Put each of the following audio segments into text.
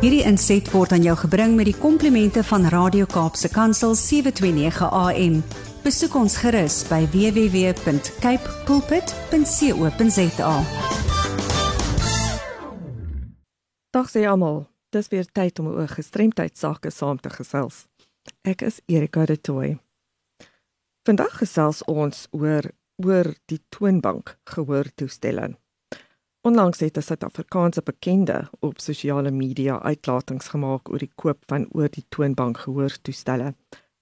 Hierdie inset word aan jou gebring met die komplimente van Radio Kaapse Kansel 729 AM. Besoek ons gerus by www.cape pulpit.co.za. Dag sê almal, dis weer tyd om oor gestremdheid sake saam te gesels. Ek is Erika de Tooy. Vandag gesels ons oor oor die toonbank gehoortoestelle. Onlangs het 'n Suid-Afrikaanse bekende op sosiale media uitlatings gemaak oor die koop van oor die toonbank gehoortoestelle,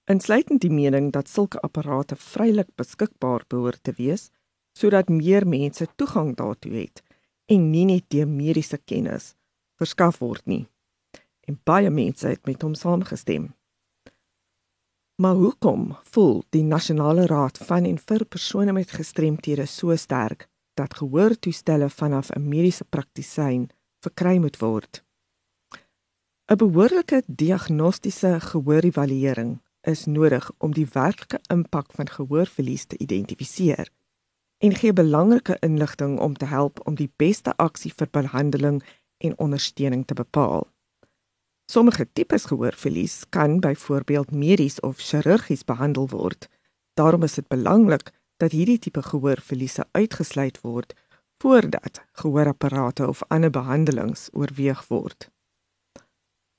insluitend die mening dat sulke apparate vrylik beskikbaar behoort te wees sodat meer mense toegang daartoe het en nie net deur mediese kennis verskaf word nie. En baie mense het met hom saamgestem. Maar hoekom voel die Nasionale Raad van en vir persone met gestremthede so sterk dat gehoortoestelle vanaf 'n mediese praktisyn verkry moet word. 'n Behoorlike diagnostiese gehoorevaluering is nodig om die werklike impak van gehoorverlies te identifiseer en gee belangrike inligting om te help om die beste aksie vir behandeling en ondersteuning te bepaal. Sommige tipes gehoorverlies kan byvoorbeeld medies of chirurgies behandel word. Daarom is dit belangrik dat hierdie tipe gehoorverliese uitgesluit word voordat gehoorapparate of ander behandelings oorweeg word.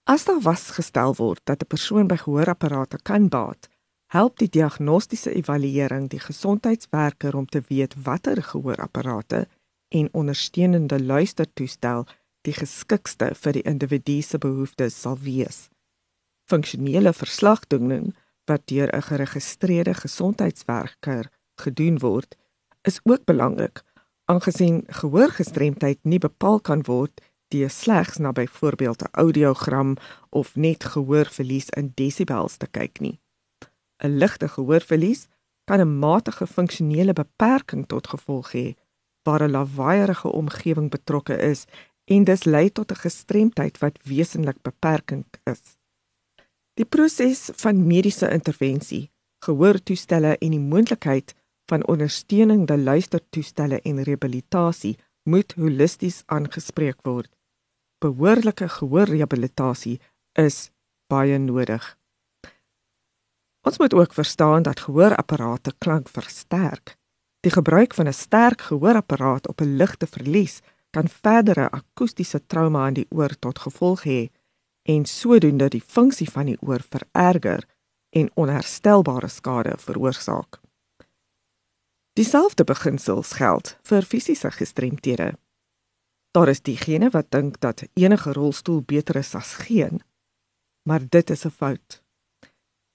As daar vasgestel word dat 'n persoon by gehoorapparate kan baat, help die diagnostiese evaluering die gesondheidswerker om te weet watter gehoorapparate en ondersteunende luistertoestel die geskikste vir die individu se behoeftes sal wees. Funksionele verslagdoening wat deur 'n geregistreerde gesondheidswerker gedoen word, is ook belangrik aangesien gehoorgestremdheid nie bepaal kan word deur slegs na byvoorbeeld 'n audiogram of net gehoorverlies in desibels te kyk nie. 'n Ligte gehoorverlies kan 'n matige funksionele beperking tot gevolg hê waar 'n lawaaierige omgewing betrokke is en dis lei tot 'n gestremdheid wat wesenlik beperkend is. Die proses van mediese intervensie, gehoortoestelle en die moontlikheid van ondersteunende luistertoestelle en rehabilitasie moet holisties aangespreek word. Behoorlike gehoorrehabilitasie is baie nodig. Ons moet ook verstaan dat gehoorapparate klank versterk. Die gebruik van 'n sterk gehoorapparaat op 'n ligte verlies kan verdere akoestiese trauma aan die oor tot gevolg hê en sodoende die funksie van die oor vererger en onherstelbare skade veroorsaak. Dieselfde beginsels geld vir fisiese gestremthede. Daar is diegene wat dink dat enige rolstoel beter is as geen, maar dit is 'n fout.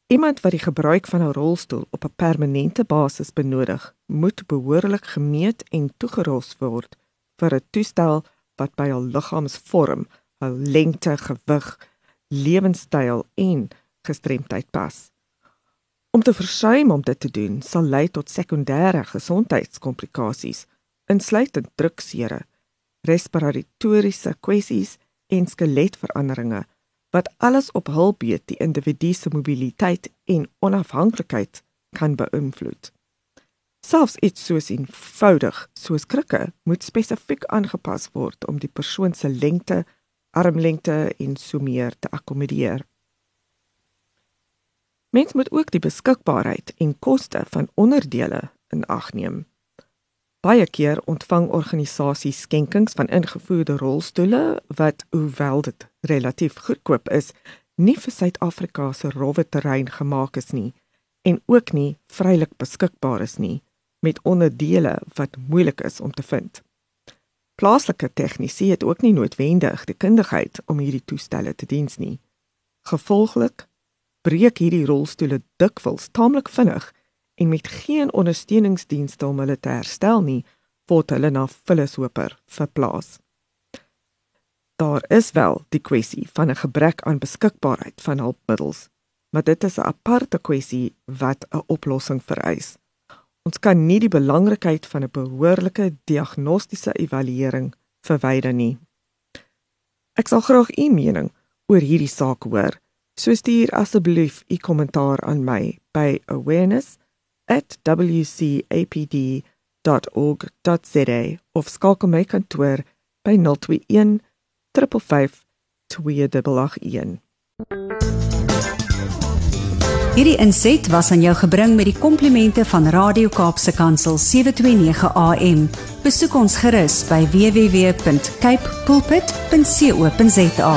Iemand wat die gebruik van 'n rolstoel op 'n permanente basis benodig, moet behoorlik gemeet en toegerus word vir 'n toestel wat by hul liggaamsvorm, hul lengte, gewig, lewenstyl en gestremdheid pas. Om te versuim om dit te doen sal lei tot sekondêre gesondheidskomplikasies, insluitend druksere, respiratoriese kwessies en skeletveranderinge wat alles op hul beet die individu se mobiliteit en onafhanklikheid kan beïnvloed. Selfs iets soos eenvoudig soos krikke moet spesifiek aangepas word om die persoon se lengte, armlengte en so meer te akkommodeer. Mens moet ook die beskikbaarheid en koste van onderdele in ag neem. Baie keer ontvang organisasies skenkings van ingevoerde rolstoele wat hoewel dit relatief goedkoop is, nie vir Suid-Afrika se rowwe terrein gemaak is nie en ook nie vrylik beskikbaar is nie met onderdele wat moeilik is om te vind. Plaaslike tegnisië het ook nie noodwendig die kundigheid om hierdie toestelle te diens nie. Gevolglik breek hierdie rolstoele dikwels taamlik vinnig en met geen ondersteuningsdienste om hulle te herstel nie, word hulle na Philosopher verplaas. Daar is wel die kwessie van 'n gebrek aan beskikbaarheid van hulpmiddels, maar dit is 'n aparte kwessie wat 'n oplossing vereis. Ons kan nie die belangrikheid van 'n behoorlike diagnostiese evaluering verwyder nie. Ek sal graag u mening oor hierdie saak hoor. So stuur asseblief u kommentaar aan my by awareness@wcapd.org.za of skakel my kantoor by 021 355 2881. Hierdie inset was aan jou gebring met die komplimente van Radio Kaapse Kansel 729 AM. Besoek ons gerus by www.cape pulpit.co.za.